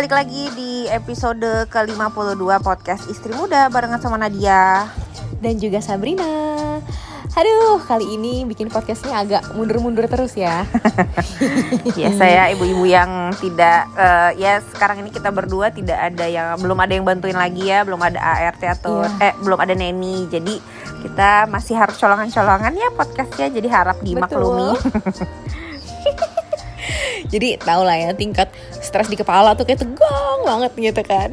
balik lagi di episode ke-52 podcast Istri Muda barengan sama Nadia dan juga Sabrina. Aduh, kali ini bikin podcastnya agak mundur-mundur terus ya. Biasa ya ibu-ibu yang tidak uh, ya sekarang ini kita berdua tidak ada yang belum ada yang bantuin lagi ya, belum ada ART atau yeah. eh belum ada neni. Jadi kita masih harus colongan-colongan ya podcastnya jadi harap dimaklumi. jadi tau lah ya tingkat stres di kepala tuh kayak tegang banget gitu kan.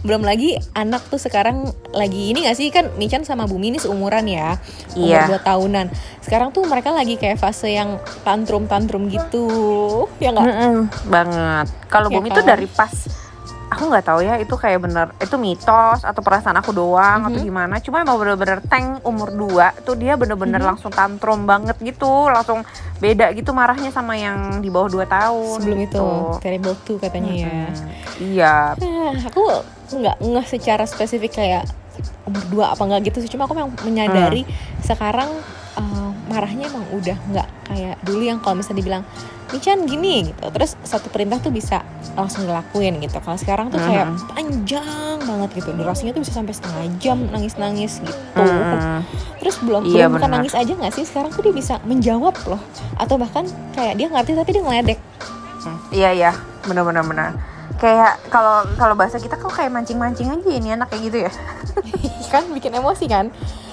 Belum lagi anak tuh sekarang lagi ini gak sih? Kan Michan sama Bumi ini seumuran ya umur iya. 2 tahunan. Sekarang tuh mereka lagi kayak fase yang tantrum tantrum gitu. Ya nggak? Mm -mm, banget. Kalau ya Bumi kan? tuh dari pas aku nggak tahu ya itu kayak bener itu mitos atau perasaan aku doang mm -hmm. atau gimana cuma emang bener-bener tank umur 2 tuh dia bener-bener mm -hmm. langsung tantrum banget gitu langsung beda gitu marahnya sama yang di bawah 2 tahun sebelum gitu. itu terrible tuh katanya mm -hmm. ya iya eh, aku nggak nggak secara spesifik kayak umur dua apa nggak gitu sih cuma aku memang menyadari mm. sekarang uh, marahnya emang udah nggak kayak dulu yang kalau misalnya dibilang Michan gini gitu. Terus satu perintah tuh bisa langsung dilakuin gitu. Kalau sekarang tuh kayak uh -huh. panjang banget gitu. Durasinya tuh bisa sampai setengah jam nangis nangis gitu. Uh -huh. terus belum iya, belum bukan nangis aja nggak sih? Sekarang tuh dia bisa menjawab loh. Atau bahkan kayak dia ngerti tapi dia ngeledek. Hmm, iya iya. Benar benar benar. Kayak kalau kalau bahasa kita kok kayak mancing-mancing aja ini anak kayak gitu ya kan? Bikin emosi kan?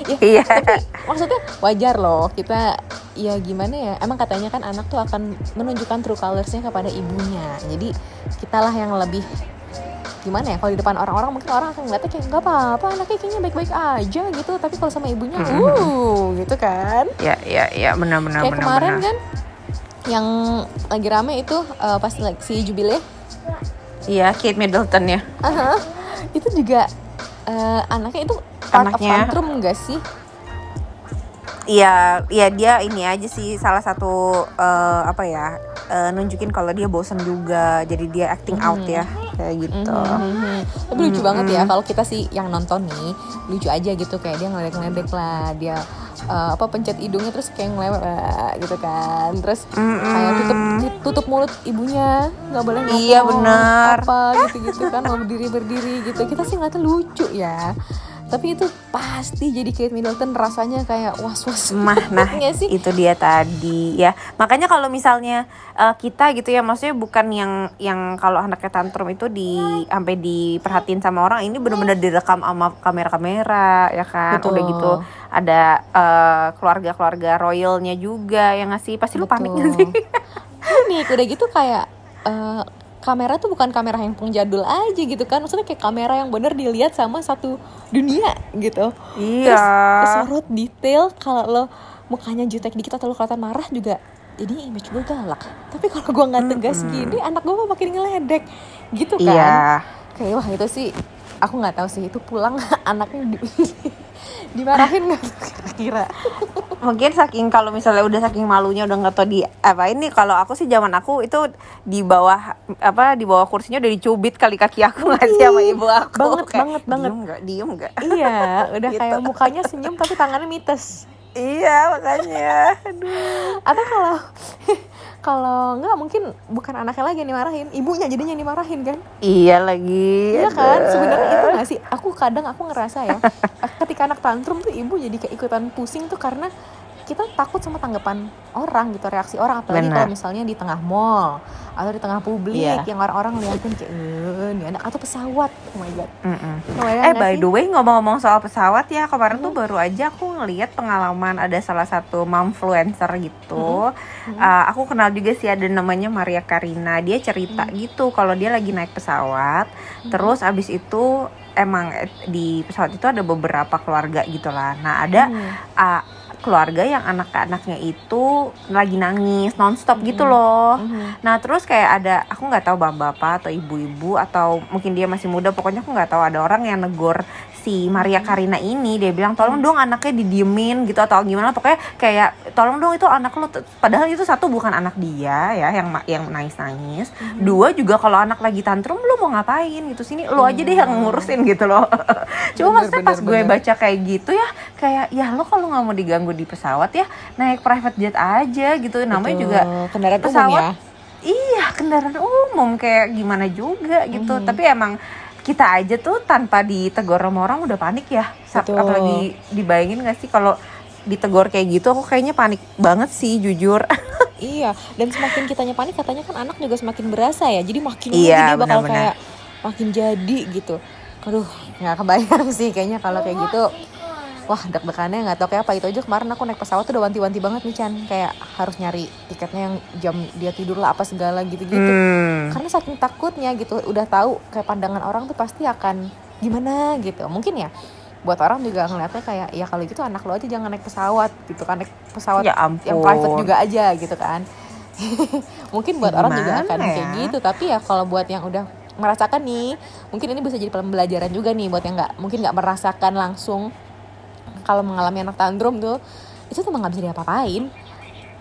Ya, iya. tapi maksudnya wajar loh kita ya gimana ya emang katanya kan anak tuh akan menunjukkan true colorsnya kepada ibunya. Jadi kitalah yang lebih gimana ya kalau di depan orang-orang mungkin orang akan ngeliatnya kayak nggak apa-apa anaknya kayaknya baik-baik aja gitu. Tapi kalau sama ibunya mm -hmm. uh gitu kan? Ya ya ya benar-benar kayak benar, kemarin benar. kan yang lagi rame itu uh, pas like, si Jubilee. Iya Kate Middleton ya. Uh -huh. itu juga uh, anaknya itu part anaknya. Of tantrum enggak sih? Iya, iya dia ini aja sih salah satu uh, apa ya uh, nunjukin kalau dia bosan juga, jadi dia acting mm -hmm. out ya kayak gitu. Mm -hmm. Tapi lucu banget ya kalau kita sih yang nonton nih lucu aja gitu kayak dia ngeledek-ngeledek lah dia uh, apa pencet hidungnya terus kayak ngelewat gitu kan, terus mm kayak tutup tutup mulut ibunya nggak boleh ngomong iya benar. apa gitu-gitu kan mau berdiri berdiri gitu. Kita sih ngeliatnya lucu ya tapi itu pasti jadi Kate Middleton rasanya kayak was-was mah nah sih? itu dia tadi ya makanya kalau misalnya uh, kita gitu ya maksudnya bukan yang yang kalau anaknya tantrum itu di sampai diperhatiin sama orang ini benar-benar direkam sama kamera-kamera ya kan Betul. udah gitu ada uh, keluarga-keluarga royalnya juga yang ngasih pasti Betul. lu panik gak sih panik udah gitu kayak uh, kamera tuh bukan kamera yang jadul aja gitu kan. Maksudnya kayak kamera yang bener dilihat sama satu dunia gitu. Iya. Terus kesorot detail kalau lo mukanya jutek dikit atau lo kelihatan marah juga jadi image gue galak. Tapi kalau gue nggak tegas mm -hmm. gini anak gue makin ngeledek gitu kan. Iya. kayak wah itu sih aku nggak tahu sih itu pulang anaknya di, dimarahin nggak? Kira-kira. Mungkin saking kalau misalnya udah saking malunya udah nggak tau di apa ini kalau aku sih zaman aku itu di bawah apa di bawah kursinya udah dicubit kali kaki aku nggak sih sama ibu aku. banget kayak, banget banget. Diem nggak diem nggak? Iya udah gitu. kayak mukanya senyum tapi tangannya mites. Iya makanya. Aduh atau kalau kalau nggak mungkin bukan anaknya lagi yang dimarahin ibunya jadinya yang dimarahin kan? Iya lagi iya kan? Sebenarnya itu nggak sih? Aku kadang aku ngerasa ya ketika anak tantrum tuh ibu jadi kayak ikutan pusing tuh karena kita takut sama tanggapan orang gitu reaksi orang. Apalagi kalau misalnya di tengah mall atau di tengah publik yeah. yang orang-orang ngeliatin kayak eh nih anak atau pesawat oh my god mm -mm. eh by the way ngomong-ngomong soal pesawat ya kemarin mm. tuh baru aja aku ngeliat pengalaman ada salah satu momfluencer gitu mm -hmm. uh, aku kenal juga sih ada namanya Maria Karina dia cerita mm. gitu kalau dia lagi naik pesawat mm. terus abis itu emang eh, di pesawat itu ada beberapa keluarga gitu lah nah ada mm. uh, keluarga yang anak-anaknya itu lagi nangis nonstop gitu mm-hmm. loh. Mm-hmm. Nah terus kayak ada aku nggak tahu bapak-bapak atau ibu-ibu atau mungkin dia masih muda pokoknya aku nggak tahu ada orang yang negor si Maria Karina ini dia bilang tolong dong anaknya didiemin gitu atau gimana. Pokoknya kayak tolong dong itu anak lo padahal itu satu bukan anak dia ya yang yang nangis nangis hmm. dua juga kalau anak lagi tantrum lo mau ngapain? Gitu sini lo aja deh yang ngurusin gitu loh. Cuma maksudnya pas gue baca kayak gitu ya kayak ya lo kalau nggak mau diganggu di pesawat ya naik private jet aja gitu. Namanya Betul. juga kendaraan pesawat. umum ya? Iya kendaraan umum kayak gimana juga gitu. Mhm. tapi emang kita aja tuh tanpa ditegur sama orang udah panik ya Betul. apalagi dibayangin gak sih kalau ditegur kayak gitu aku kayaknya panik banget sih jujur Iya, dan semakin kitanya panik katanya kan anak juga semakin berasa ya. Jadi makin Iya, dia bakal benar-benar. kayak makin jadi gitu. Aduh, nggak kebayang sih kayaknya kalau kayak gitu. Wah, deg-degannya nggak tau kayak apa itu aja kemarin aku naik pesawat tuh udah wanti-wanti banget nih Chan kayak harus nyari tiketnya yang jam dia tidur lah apa segala gitu-gitu. Hmm. Karena saking takutnya gitu, udah tahu kayak pandangan orang tuh pasti akan gimana gitu. Mungkin ya buat orang juga ngeliatnya kayak ya kalau gitu anak lo aja jangan naik pesawat gitu kan naik pesawat ya ampun yang private juga aja gitu kan mungkin buat orang juga akan Gimana kayak ya? gitu tapi ya kalau buat yang udah merasakan nih mungkin ini bisa jadi pembelajaran juga nih buat yang nggak mungkin nggak merasakan langsung kalau mengalami anak tantrum tuh itu tuh nggak bisa diapa-apain.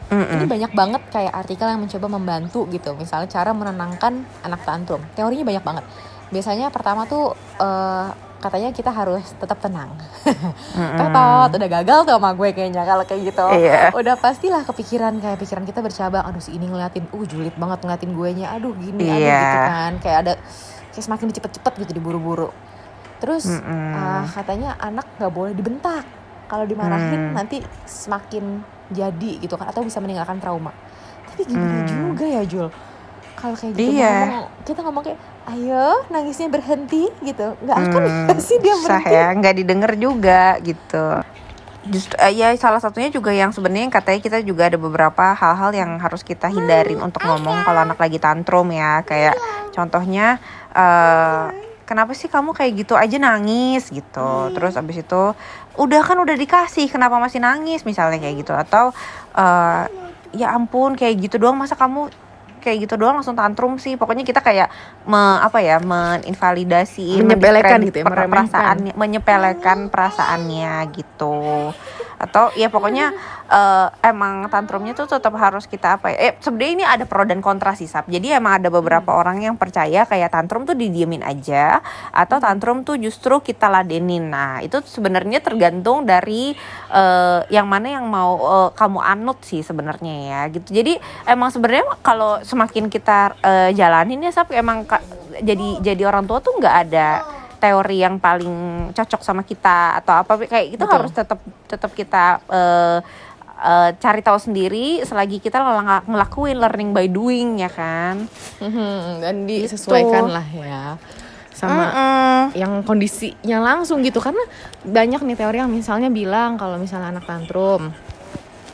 Ini banyak banget kayak artikel yang mencoba membantu gitu. Misalnya cara menenangkan anak tantrum. Teorinya banyak banget. Biasanya pertama tuh eh, katanya kita harus tetap tenang. Mm-mm. tetot udah gagal tuh sama gue kayaknya kalau kayak gitu. Iya. udah pastilah kepikiran kayak pikiran kita bercabang aduh si ini ngeliatin uh julid banget ngeliatin gue nya aduh gini aduh Iya. gitu kan. Kayak ada kayak semakin cepet-cepet gitu diburu-buru terus Mm-mm. ah, katanya anak nggak boleh dibentak. Kalau dimarahin Hmm. nanti semakin jadi gitu kan atau bisa meninggalkan trauma. Tapi gimana Hmm. juga ya Jul. Kalau kayak gitu Iya. ngomong, kita ngomong kayak ayo nangisnya berhenti gitu. Nggak akan Hmm, pasti dia berhenti? ya nggak didengar juga gitu. Justru eh, ya salah satunya juga yang sebenarnya katanya kita juga ada beberapa hal-hal yang harus kita hindarin untuk ngomong kalau anak lagi tantrum ya. Kayak contohnya eh kenapa sih kamu kayak gitu aja nangis? Gitu. Terus abis itu udah kan udah dikasih kenapa masih nangis? Misalnya kayak gitu. Atau eh ya ampun kayak gitu doang masa kamu kayak gitu doang langsung tantrum sih. Pokoknya kita kayak me, apa ya meninvalidasi Menyepelekan gitu ya, per- meremehkan. perasaannya menyepelekan perasaannya gitu atau ya pokoknya eh, emang tantrumnya tuh tetap harus kita apa ya? Eh sebenarnya ini ada pro dan kontra sih Sap. Jadi emang ada beberapa orang yang percaya kayak tantrum tuh didiemin aja atau tantrum tuh justru kita ladenin. Nah itu sebenarnya tergantung dari eh, yang mana yang mau eh, kamu anut sih sebenarnya ya gitu. Jadi emang sebenarnya kalau semakin kita eh, jalanin ya Sap emang jadi jadi orang tua tuh nggak ada teori yang paling cocok sama kita atau apa kayak itu Betul. harus tetap tetap kita eh, eh, cari tahu sendiri selagi kita ngel- ngelakuin learning by doing ya kan Mhm, dan disesuaikan lah ya sama Mm-mm. yang kondisinya langsung gitu karena banyak nih teori yang misalnya bilang kalau misalnya anak tantrum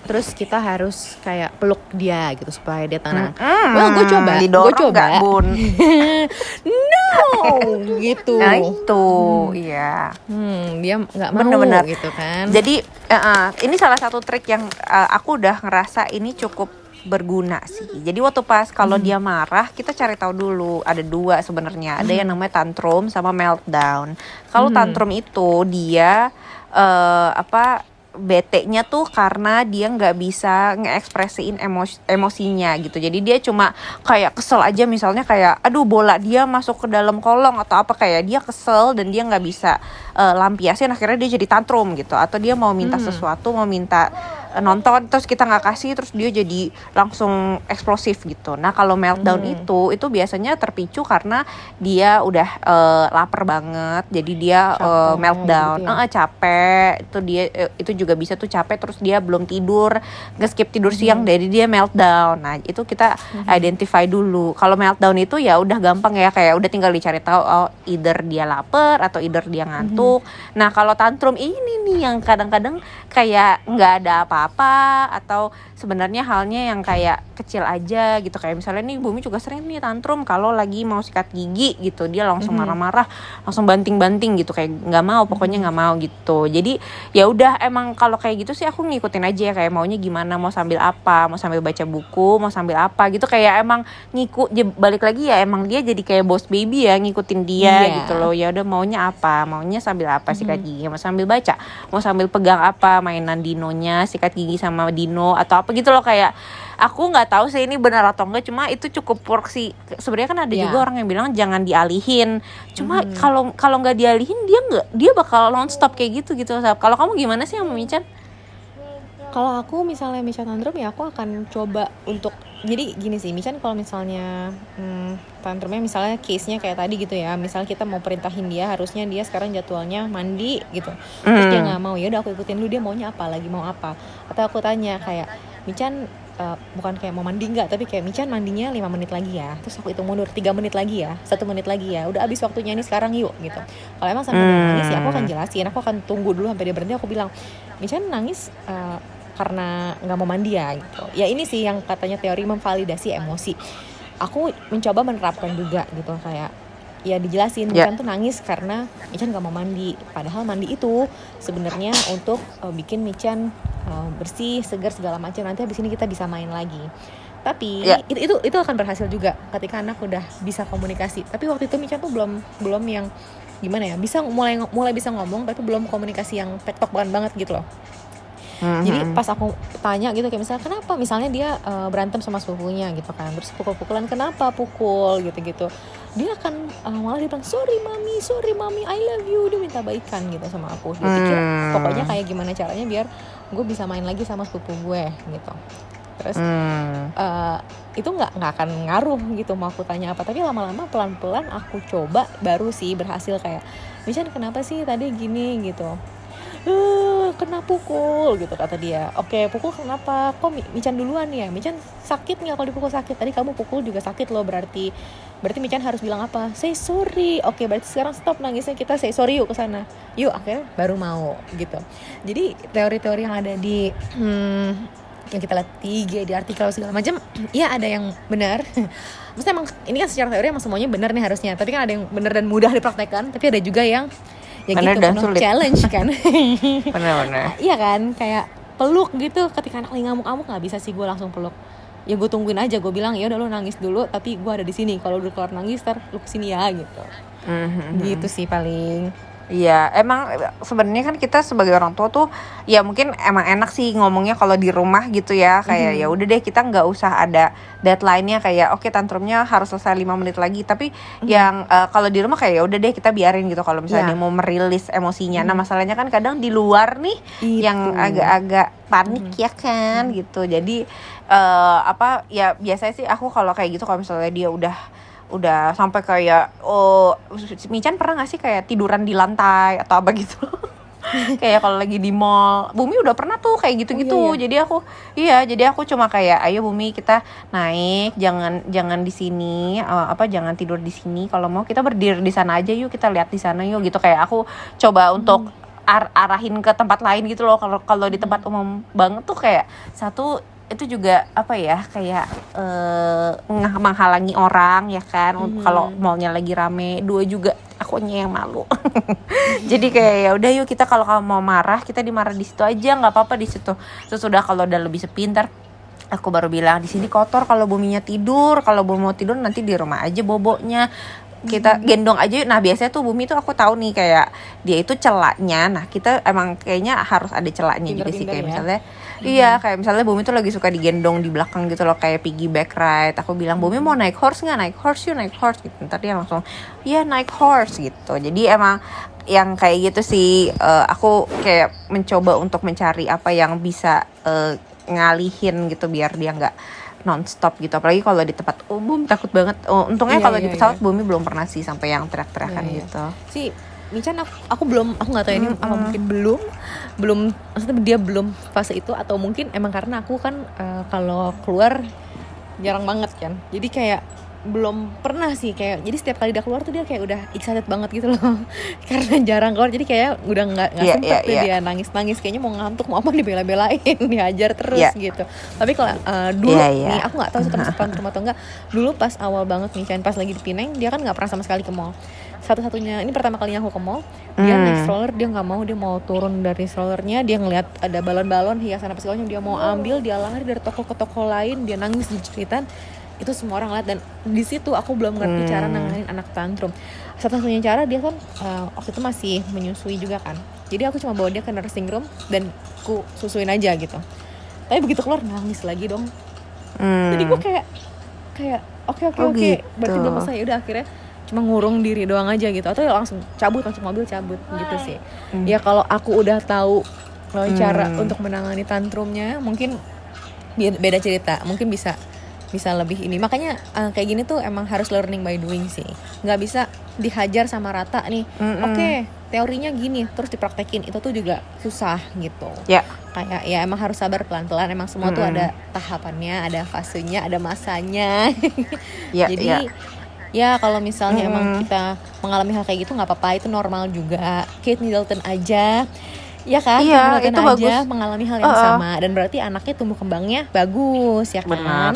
terus kita harus kayak peluk dia gitu supaya dia tenang. Mm-mm. Well, gue coba, gue coba. nggak, bun no, gitu. nah itu iya Hmm, dia nggak mau Bener-bener. gitu kan. Jadi eh, eh, ini salah satu trik yang eh, aku udah ngerasa ini cukup berguna sih. Jadi waktu pas kalau Hmm. dia marah, kita cari tahu dulu. Ada dua sebenarnya. Ada yang namanya tantrum sama meltdown. Kalau Hmm. tantrum itu dia eh, apa bete-nya tuh karena dia nggak bisa ngeekspresiin emos emosinya gitu. Jadi dia cuma kayak kesel aja misalnya kayak aduh bola dia masuk ke dalam kolong atau apa kayak dia kesel dan dia nggak bisa eh, lampiasin akhirnya dia jadi tantrum gitu atau dia mau minta Hmm. sesuatu mau minta nonton terus kita nggak kasih terus dia jadi langsung eksplosif gitu. Nah kalau meltdown Hmm. itu itu biasanya terpicu karena dia udah eh, lapar banget. Jadi dia Capek meltdown. gitu ya. Eh, capek. Itu dia eh, itu juga bisa tuh capek terus dia belum tidur. Nggak skip tidur siang jadi dia meltdown. Nah itu kita identify dulu. Kalau meltdown itu ya udah gampang ya kayak udah tinggal dicari tahu oh either dia lapar atau either dia ngantuk. Nah kalau tantrum ini nih yang kadang-kadang kayak nggak ada apa-apa atau sebenarnya halnya yang kayak kecil aja gitu. Kayak misalnya nih Bumi juga sering nih tantrum kalau lagi mau sikat gigi gitu. Dia langsung Mhm. marah-marah langsung banting-banting gitu kayak nggak mau pokoknya nggak mau gitu. Jadi ya udah emang kalau kayak gitu sih aku ngikutin aja ya kayak maunya gimana mau sambil apa mau sambil baca buku mau sambil apa gitu. Kayak emang ngikut balik lagi ya emang dia jadi kayak boss baby ya ngikutin dia Iya. gitu loh. Ya udah maunya apa? Maunya sambil apa sikat gigi? Mau sambil baca? Mau sambil pegang apa mainan dinonya sikat gigi sama dino atau apa gitu loh kayak aku nggak tahu sih ini benar atau enggak cuma itu cukup work sih sebenarnya kan ada Iya. juga orang yang bilang jangan dialihin cuma Mhm. kalau kalau nggak dialihin dia nggak dia bakal nonstop kayak gitu gitu kalau kamu gimana sih sama Michan kalau aku misalnya Michan tantrum ya aku akan coba untuk jadi gini sih Michan kalau misalnya hmm, tantrumnya misalnya case nya kayak tadi gitu ya misalnya kita mau perintahin dia harusnya dia sekarang jadwalnya mandi gitu terus dia Hmm. nggak mau ya udah aku ikutin dulu dia maunya apa lagi mau apa atau aku tanya kayak Michan eh, bukan kayak mau mandi nggak tapi kayak Michan mandinya lima menit lagi ya terus aku hitung mundur tiga menit lagi ya satu menit lagi ya udah habis waktunya ini sekarang yuk gitu kalau emang sampai dia Hmm. nangis ya aku akan jelasin aku akan tunggu dulu sampai dia berhenti aku bilang Michan nangis eh, karena nggak mau mandi ya gitu. Ya ini sih yang katanya teori memvalidasi emosi. Aku mencoba menerapkan juga gitu. Kayak ya dijelasin Ya. Michan tuh nangis karena Michan nggak mau mandi. Padahal mandi itu sebenarnya untuk eh, bikin Michan eh, bersih segar segala macam. Nanti habis ini kita bisa main lagi. Tapi Ya. itu, itu itu akan berhasil juga ketika anak udah bisa komunikasi. Tapi waktu itu Michan tuh belum belum yang gimana ya bisa mulai mulai bisa ngomong tapi belum komunikasi yang tektok banget gitu loh Mhm. jadi pas aku tanya gitu kayak misalnya kenapa? Misalnya dia eh, berantem sama sepupunya gitu kan. Terus pukul-pukulan kenapa pukul? gitu-gitu. Dia akan eh, malah dia bilang sorry mami sorry mami I love you. Dia minta baikan gitu sama aku. Dia pikir Hmm. pokoknya kayak gimana caranya biar gue bisa main lagi sama sepupu gue gitu. Terus Hmm. eh, itu nggak nggak akan ngaruh gitu mau aku tanya apa. Tapi lama-lama pelan-pelan aku coba baru sih berhasil kayak Michan kenapa sih tadi gini? gitu eh kena pukul gitu kata dia. Oke pukul kenapa? Kok Mi- Michan duluan ya? Michan sakit nggak kalau dipukul sakit? Tadi kamu pukul juga sakit loh berarti berarti Michan harus bilang apa? Say sorry. Oke berarti sekarang stop nangisnya kita say sorry yuk ke sana. Yuk akhirnya baru mau gitu. Jadi teori-teori yang ada di hmm, yang kita lihat IG di artikel segala macam iya ada yang benar. Maksudnya emang ini kan secara teori emang semuanya benar nih harusnya. Tapi kan ada yang benar dan mudah dipraktekkan. Tapi ada juga yang ya Benar gitu dan penuh sulit. challenge kan Benar-benar. iya kan kayak peluk gitu ketika anak lagi ngamuk-ngamuk nggak bisa sih gue langsung peluk ya gue tungguin aja gue bilang ya udah lu nangis dulu tapi gue ada di sini kalau udah keluar nangis ntar lu ke sini ya gitu Mhm. gitu sih paling Iya, emang sebenarnya kan kita sebagai orang tua tuh ya mungkin emang enak sih ngomongnya kalau di rumah gitu ya kayak Mhm. ya udah deh kita nggak usah ada deadline-nya kayak oke tantrumnya harus selesai lima menit lagi tapi yang eh, kalau di rumah kayak ya udah deh kita biarin gitu kalau misalnya Ya. dia mau merilis emosinya. Nah masalahnya kan kadang di luar nih yang Itu. agak-agak panik ya kan gitu jadi eh, apa ya biasanya sih aku kalau kayak gitu kalau misalnya dia udah udah sampai kayak oh Michan pernah gak sih kayak tiduran di lantai atau apa gitu? Kayak kalau lagi di mall. Bumi udah pernah tuh kayak gitu-gitu. Oh, iya, jadi aku iya jadi aku cuma kayak ayo Bumi kita naik jangan jangan di sini eh, apa jangan tidur di sini. Kalau mau kita berdiri di sana aja yuk kita lihat di sana yuk gitu. Kayak aku coba untuk ar- arahin ke tempat lain gitu loh. Kalau kalau di tempat umum banget tuh kayak satu itu juga apa ya kayak mengha- menghalangi orang ya kan Mhm. kalau mallnya lagi rame dua juga akunya yang malu jadi kayak ya udah yuk kita kalau kamu mau marah kita dimarah di situ aja nggak apa-apa di situ sesudah kalau udah lebih sepi ntar aku baru bilang di sini kotor kalau buminya tidur kalau bumi mau tidur nanti di rumah aja boboknya kita gendong aja yuk. nah biasanya tuh bumi tuh aku tahu nih kayak dia itu celaknya nah kita emang kayaknya harus ada celaknya juga sih kayak ya. misalnya iya kayak misalnya bumi tuh lagi suka digendong di belakang gitu loh kayak piggyback ride. Aku bilang bumi mau naik horse nggak? Naik horse yuk naik horse. Gitu. Ntar dia langsung iya naik horse gitu. Jadi emang yang kayak gitu sih eh, aku kayak mencoba untuk mencari apa yang bisa eh, ngalihin gitu biar dia nggak nonstop gitu. Apalagi kalau di tempat umum takut banget. Oh, untungnya Iya, kalau di iya, pesawat bumi belum pernah sih sampai yang teriak-teriakan Iya, iya. gitu. Si Michan aku, aku belum aku nggak tahu ini apa mungkin belum belum maksudnya dia belum fase itu atau mungkin emang karena aku kan eh, kalau keluar jarang banget kan jadi kayak belum pernah sih kayak jadi setiap kali dia keluar tuh dia kayak udah excited banget gitu loh karena jarang keluar jadi kayak udah nggak nggak Iya, sempet iya, tuh iya. dia nangis nangis kayaknya mau ngantuk mau apa dibela-belain dihajar terus Iya. gitu tapi kalau eh, dulu Iya, iya. nih aku nggak tahu setelah setahun rumah atau enggak dulu pas awal banget nih Chan pas lagi di Pineng dia kan nggak pernah sama sekali ke mall satu-satunya ini pertama kalinya aku ke mall dia Hmm. naik stroller dia nggak mau dia mau turun dari strollernya dia ngeliat ada balon-balon hiasan apa segalanya dia mau ambil dia lari dari toko ke toko lain dia nangis di jeritan itu semua orang lihat dan di situ aku belum ngerti cara Hmm. nanganin anak tantrum satu-satunya cara dia kan eh, waktu itu masih menyusui juga kan jadi aku cuma bawa dia ke nursing room dan ku susuin aja gitu tapi begitu keluar nangis lagi dong Hmm. jadi gue kayak kayak oke oke Oh, oke gitu. berarti belum selesai udah akhirnya cuma ngurung diri doang aja gitu. Atau ya langsung cabut masuk mobil cabut gitu sih. Hmm. ya kalau aku udah tahu kalau cara untuk menangani tantrumnya mungkin be- beda cerita. Mungkin bisa bisa lebih ini. Makanya eh, kayak gini tuh emang harus learning by doing sih. Nggak bisa dihajar sama rata nih. Mm-mm. oke teorinya gini terus dipraktekin. Itu tuh juga susah gitu. Ya. kayak ya emang harus sabar pelan-pelan. Emang semua tuh Mm-mm. ada tahapannya ada fasenya ada masanya. Ya, jadi ya. Ya kalau misalnya emang Mm-mm. kita mengalami hal kayak gitu nggak apa-apa itu normal juga Kate Middleton aja ya kan Iya, Middleton itu aja bagus. mengalami hal yang Uh-uh. sama dan berarti anaknya tumbuh kembangnya bagus ya kan Benar.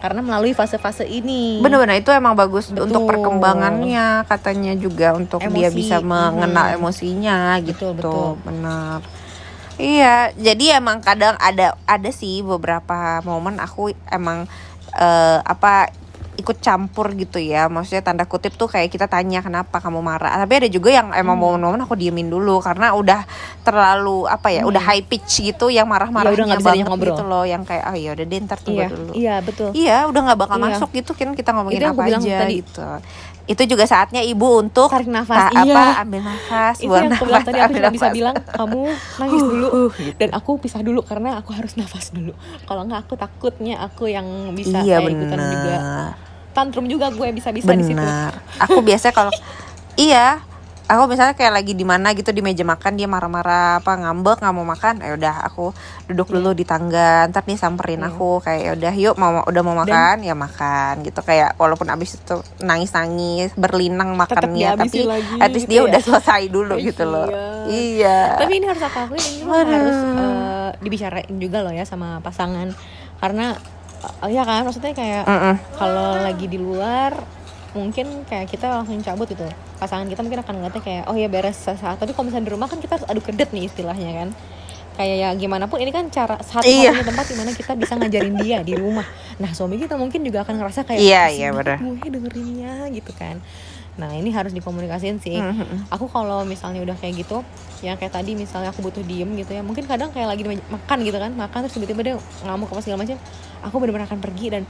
karena melalui fase-fase ini Bener-bener itu emang bagus Betul. untuk perkembangannya katanya juga untuk dia Emosi, bisa mengenal mhm. emosinya Betul, gitu. betul. Benar. Iya, jadi emang kadang ada ada sih beberapa momen aku emang eh, apa ikut campur gitu ya maksudnya tanda kutip tuh kayak kita tanya kenapa kamu marah tapi ada juga yang emang Hmm. momen-momen aku diemin dulu karena udah terlalu apa ya udah high pitch gitu yang marah-marahnya Ya banget diajak ngobrol. gitu loh yang kayak oh ya udah deh ntar tunggu iya dulu iya betul Iya, udah nggak bakal Iya. masuk gitu kan kita ngomongin Itu apa aja tadi. gitu. Itu juga saatnya ibu untuk tarik nafas ta- iya apa ambil nafas, itu buang yang aku bilang nafas, tadi aku bisa bilang kamu nangis dulu Uh, gitu. dan aku pisah dulu karena aku harus nafas dulu kalau nggak aku takutnya aku yang bisa iya kayak ikutan juga. Tantrum juga gue bisa bisa di situ Benar. Aku biasanya kalau iya, aku misalnya kayak lagi di mana gitu di meja makan dia marah-marah apa ngambek nggak mau makan, ya udah aku duduk dulu di tangga, ntar nih samperin Iya. aku kayak ya udah yuk mau udah mau makan ya makan gitu kayak walaupun abis itu nangis-nangis berlinang makannya tapi lagi at least gitu dia ya. udah selesai dulu Iya. gitu loh. Iya. tapi ini harus aku akuin ini harus eh, dibicarain juga loh ya sama pasangan karena eh, ya kan maksudnya kayak Mm-mm. kalau lagi di luar mungkin kayak kita langsung cabut gitu pasangan kita mungkin akan ngeliatnya kayak oh ya beres sesaat tapi kalau misalnya di rumah kan kita harus adu kedet nih istilahnya kan kayak ya gimana pun ini kan cara satu Iya. satunya tempat di mana kita bisa ngajarin dia di rumah nah suami kita mungkin juga akan ngerasa kayak Iya, "Pusing iya, bener. gue dengerinnya gitu kan nah ini harus dikomunikasiin sih Mhm. aku kalau misalnya udah kayak gitu yang kayak tadi misalnya aku butuh diem gitu ya mungkin kadang kayak lagi makan gitu kan makan terus tiba-tiba dia ngamuk apa segala macam aku benar-benar akan pergi dan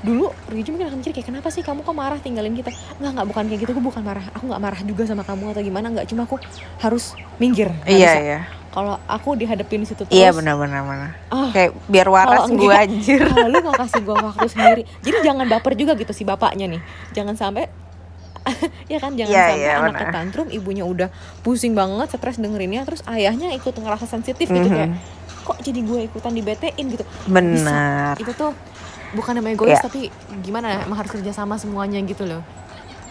dulu Riju mungkin akan mikir kayak kenapa sih kamu kok marah tinggalin kita nggak nggak bukan kayak gitu aku bukan marah aku nggak marah juga sama kamu atau gimana nggak cuma aku harus minggir nggak Iya iya. kalau aku dihadapin di situ terus Iya benar-benar benar. ah, Kayak biar waras gue anjir. kalau lu nggak kasih gua waktu sendiri jadi jangan baper juga gitu si bapaknya nih jangan sampai ya kan jangan Iya, sampai iya, anaknya benar. tantrum ibunya udah pusing banget stres dengerinnya terus ayahnya ikut ngerasa sensitif gitu Mhm. kayak kok jadi gue ikutan dibetein gitu Benar. itu tuh bukan namanya egois Iya. tapi gimana ya, emang harus kerja sama semuanya gitu loh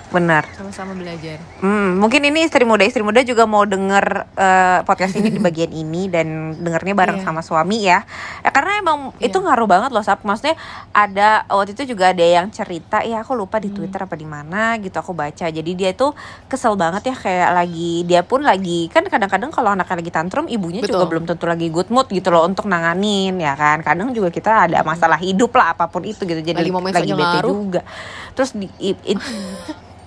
Benar. sama-sama belajar Hmm, mungkin ini istri muda istri muda juga mau denger eh, podcast ini di bagian ini dan dengernya bareng Iya. sama suami ya. Ya, karena emang Iya. itu ngaruh banget loh Sap. Maksudnya ada waktu itu juga ada yang cerita ya aku lupa di Hmm. Twitter apa di mana gitu aku baca. Jadi dia tuh kesel banget ya kayak lagi dia pun lagi kan kadang-kadang kalau anaknya lagi tantrum ibunya juga Betul. belum tentu lagi good mood gitu loh untuk nanganin ya kan. Kadang juga kita ada masalah hidup lah apa pun itu gitu. Jadi Lagi lagi, bete ngaruh. juga. Terus di, i- i-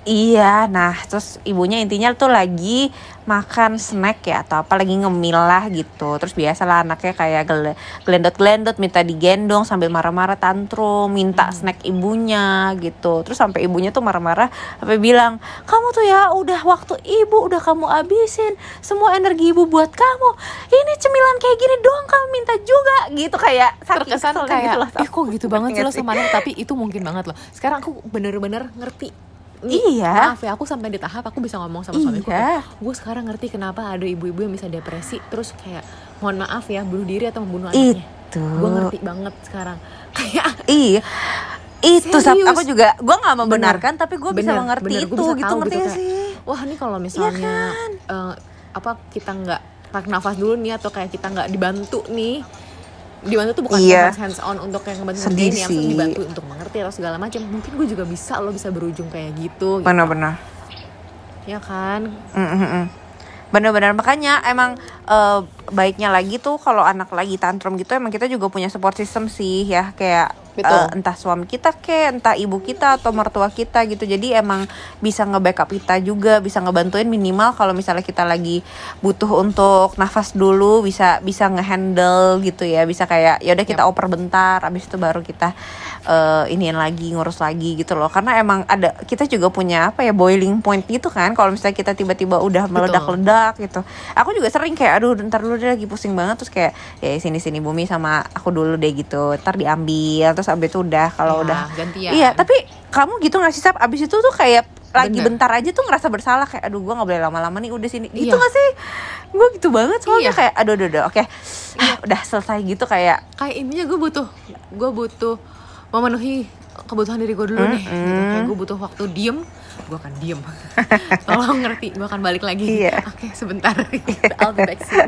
Iya, nah terus ibunya intinya tuh lagi makan snack ya atau apa lagi ngemil lah gitu. Terus biasalah anaknya kayak gele- gelendot-gelendot minta digendong sambil marah-marah tantrum, minta snack ibunya gitu. Terus sampai ibunya tuh marah-marah sampai bilang, "Kamu tuh ya udah waktu ibu udah kamu abisin semua energi ibu buat kamu. Ini cemilan kayak gini doang kamu minta juga." gitu kayak terkesan kayak gitu loh, ih kok gitu banget sih lo sama anak tapi itu mungkin banget loh sekarang aku bener-bener ngerti Iya. maaf ya aku sampai di tahap aku bisa ngomong sama suamiku Iya. gue sekarang ngerti kenapa ada ibu-ibu yang bisa depresi terus kayak mohon maaf ya bunuh diri atau membunuh anaknya Itu. gue ngerti banget sekarang kayak Iya. Itu Serius? aku juga gua nggak membenarkan tapi gue bisa Bener, mengerti bener. itu bisa gitu ngerti gitu, kayak, sih? wah ini kalau misalnya eh, apa kita nggak tarik nafas dulu nih atau kayak kita nggak dibantu nih dibantu tuh bukan Iya. hands on untuk yang ngebantu Sedih ya, sih. maksudnya dibantu untuk mengerti atau segala macam mungkin gue juga bisa lo bisa berujung kayak gitu, gitu. Benar-benar. ya kan Mm-mm-mm. Bener-bener makanya emang eh, baiknya lagi tuh kalau anak lagi tantrum gitu emang kita juga punya support system sih ya kayak Betul. eh, entah suami kita ke, entah ibu kita atau mertua kita gitu. Jadi emang bisa nge-backup kita juga, bisa ngebantuin minimal kalau misalnya kita lagi butuh untuk nafas dulu bisa bisa ngehandle gitu ya. Bisa kayak ya udah kita oper bentar, abis itu baru kita eh iniin lagi ngurus lagi gitu loh. Karena emang ada kita juga punya apa ya boiling point gitu kan. Kalau misalnya kita tiba-tiba udah meledak-ledak gitu. Aku juga sering kayak aduh ntar dulu deh lagi pusing banget terus kayak ya sini sini bumi sama aku dulu deh gitu. Ntar diambil terus abis itu udah kalau Ya, udah gantian. Iya, tapi kamu gitu nggak sih Sap? Abis itu tuh kayak lagi Bener. bentar aja tuh ngerasa bersalah kayak aduh gua nggak boleh lama-lama nih udah sini gitu Iya. gak sih gue gitu banget soalnya Iya. kayak aduh aduh, aduh oke Ah, udah selesai gitu kayak kayak intinya gue butuh gue butuh memenuhi kebutuhan diri gue dulu nih gitu. kayak gue butuh waktu diem gue akan diem tolong ngerti gue akan balik lagi Iya. oke sebentar I'll be back soon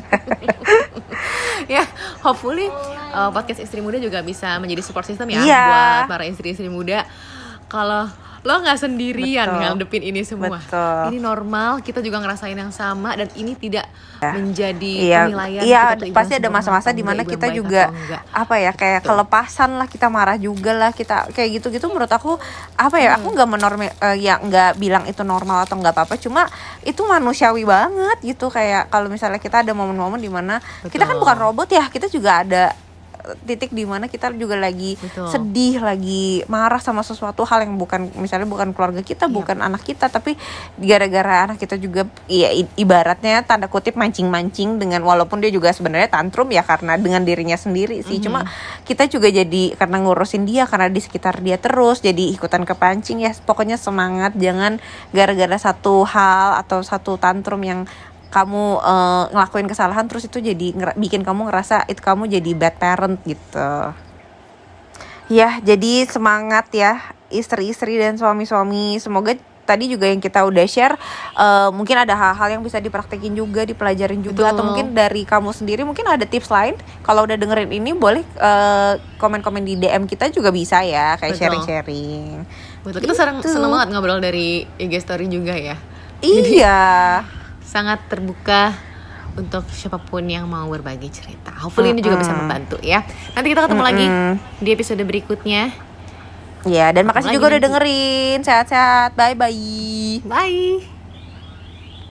ya hopefully uh, podcast istri muda juga bisa menjadi support system ya Iya. buat para istri-istri muda kalau lo nggak sendirian Betul. ngadepin ini semua Betul. ini normal kita juga ngerasain yang sama dan ini tidak menjadi Iya, penilaian iya pasti ada masa-masa di mana kita juga apa ya kayak kelepasan lah kita marah juga lah kita kayak gitu-gitu menurut aku apa ya Hmm. aku nggak menormi eh, ya nggak bilang itu normal atau nggak apa-apa cuma itu manusiawi banget gitu kayak kalau misalnya kita ada momen-momen di mana kita kan Betul. bukan robot ya kita juga ada titik di mana kita juga lagi Betul. sedih lagi marah sama sesuatu hal yang bukan misalnya bukan keluarga kita Iya. bukan anak kita tapi gara-gara anak kita juga ya ibaratnya tanda kutip mancing-mancing dengan walaupun dia juga sebenarnya tantrum ya karena dengan dirinya sendiri sih cuma kita juga jadi karena ngurusin dia karena di sekitar dia terus jadi ikutan kepancing ya pokoknya semangat jangan gara-gara satu hal atau satu tantrum yang kamu eh, ngelakuin kesalahan terus itu jadi bikin kamu ngerasa itu kamu jadi bad parent gitu Ya, jadi semangat ya istri-istri dan suami-suami. Semoga tadi juga yang kita udah share eh, mungkin ada hal-hal yang bisa dipraktekin juga, dipelajarin juga atau Betul. mungkin dari kamu sendiri mungkin ada tips lain. Kalau udah dengerin ini boleh eh, komen-komen di DM kita juga bisa ya, kayak Betul. sharing-sharing. Betul, kita seneng, Gitu. seneng banget ngobrol dari IG story juga ya Iya. Sangat terbuka untuk siapa pun yang mau berbagi cerita. Hopefully ini juga bisa membantu ya. Nanti kita ketemu lagi di episode berikutnya. Ya, dan makasih juga udah dengerin. Sehat-sehat. Bye-bye. Bye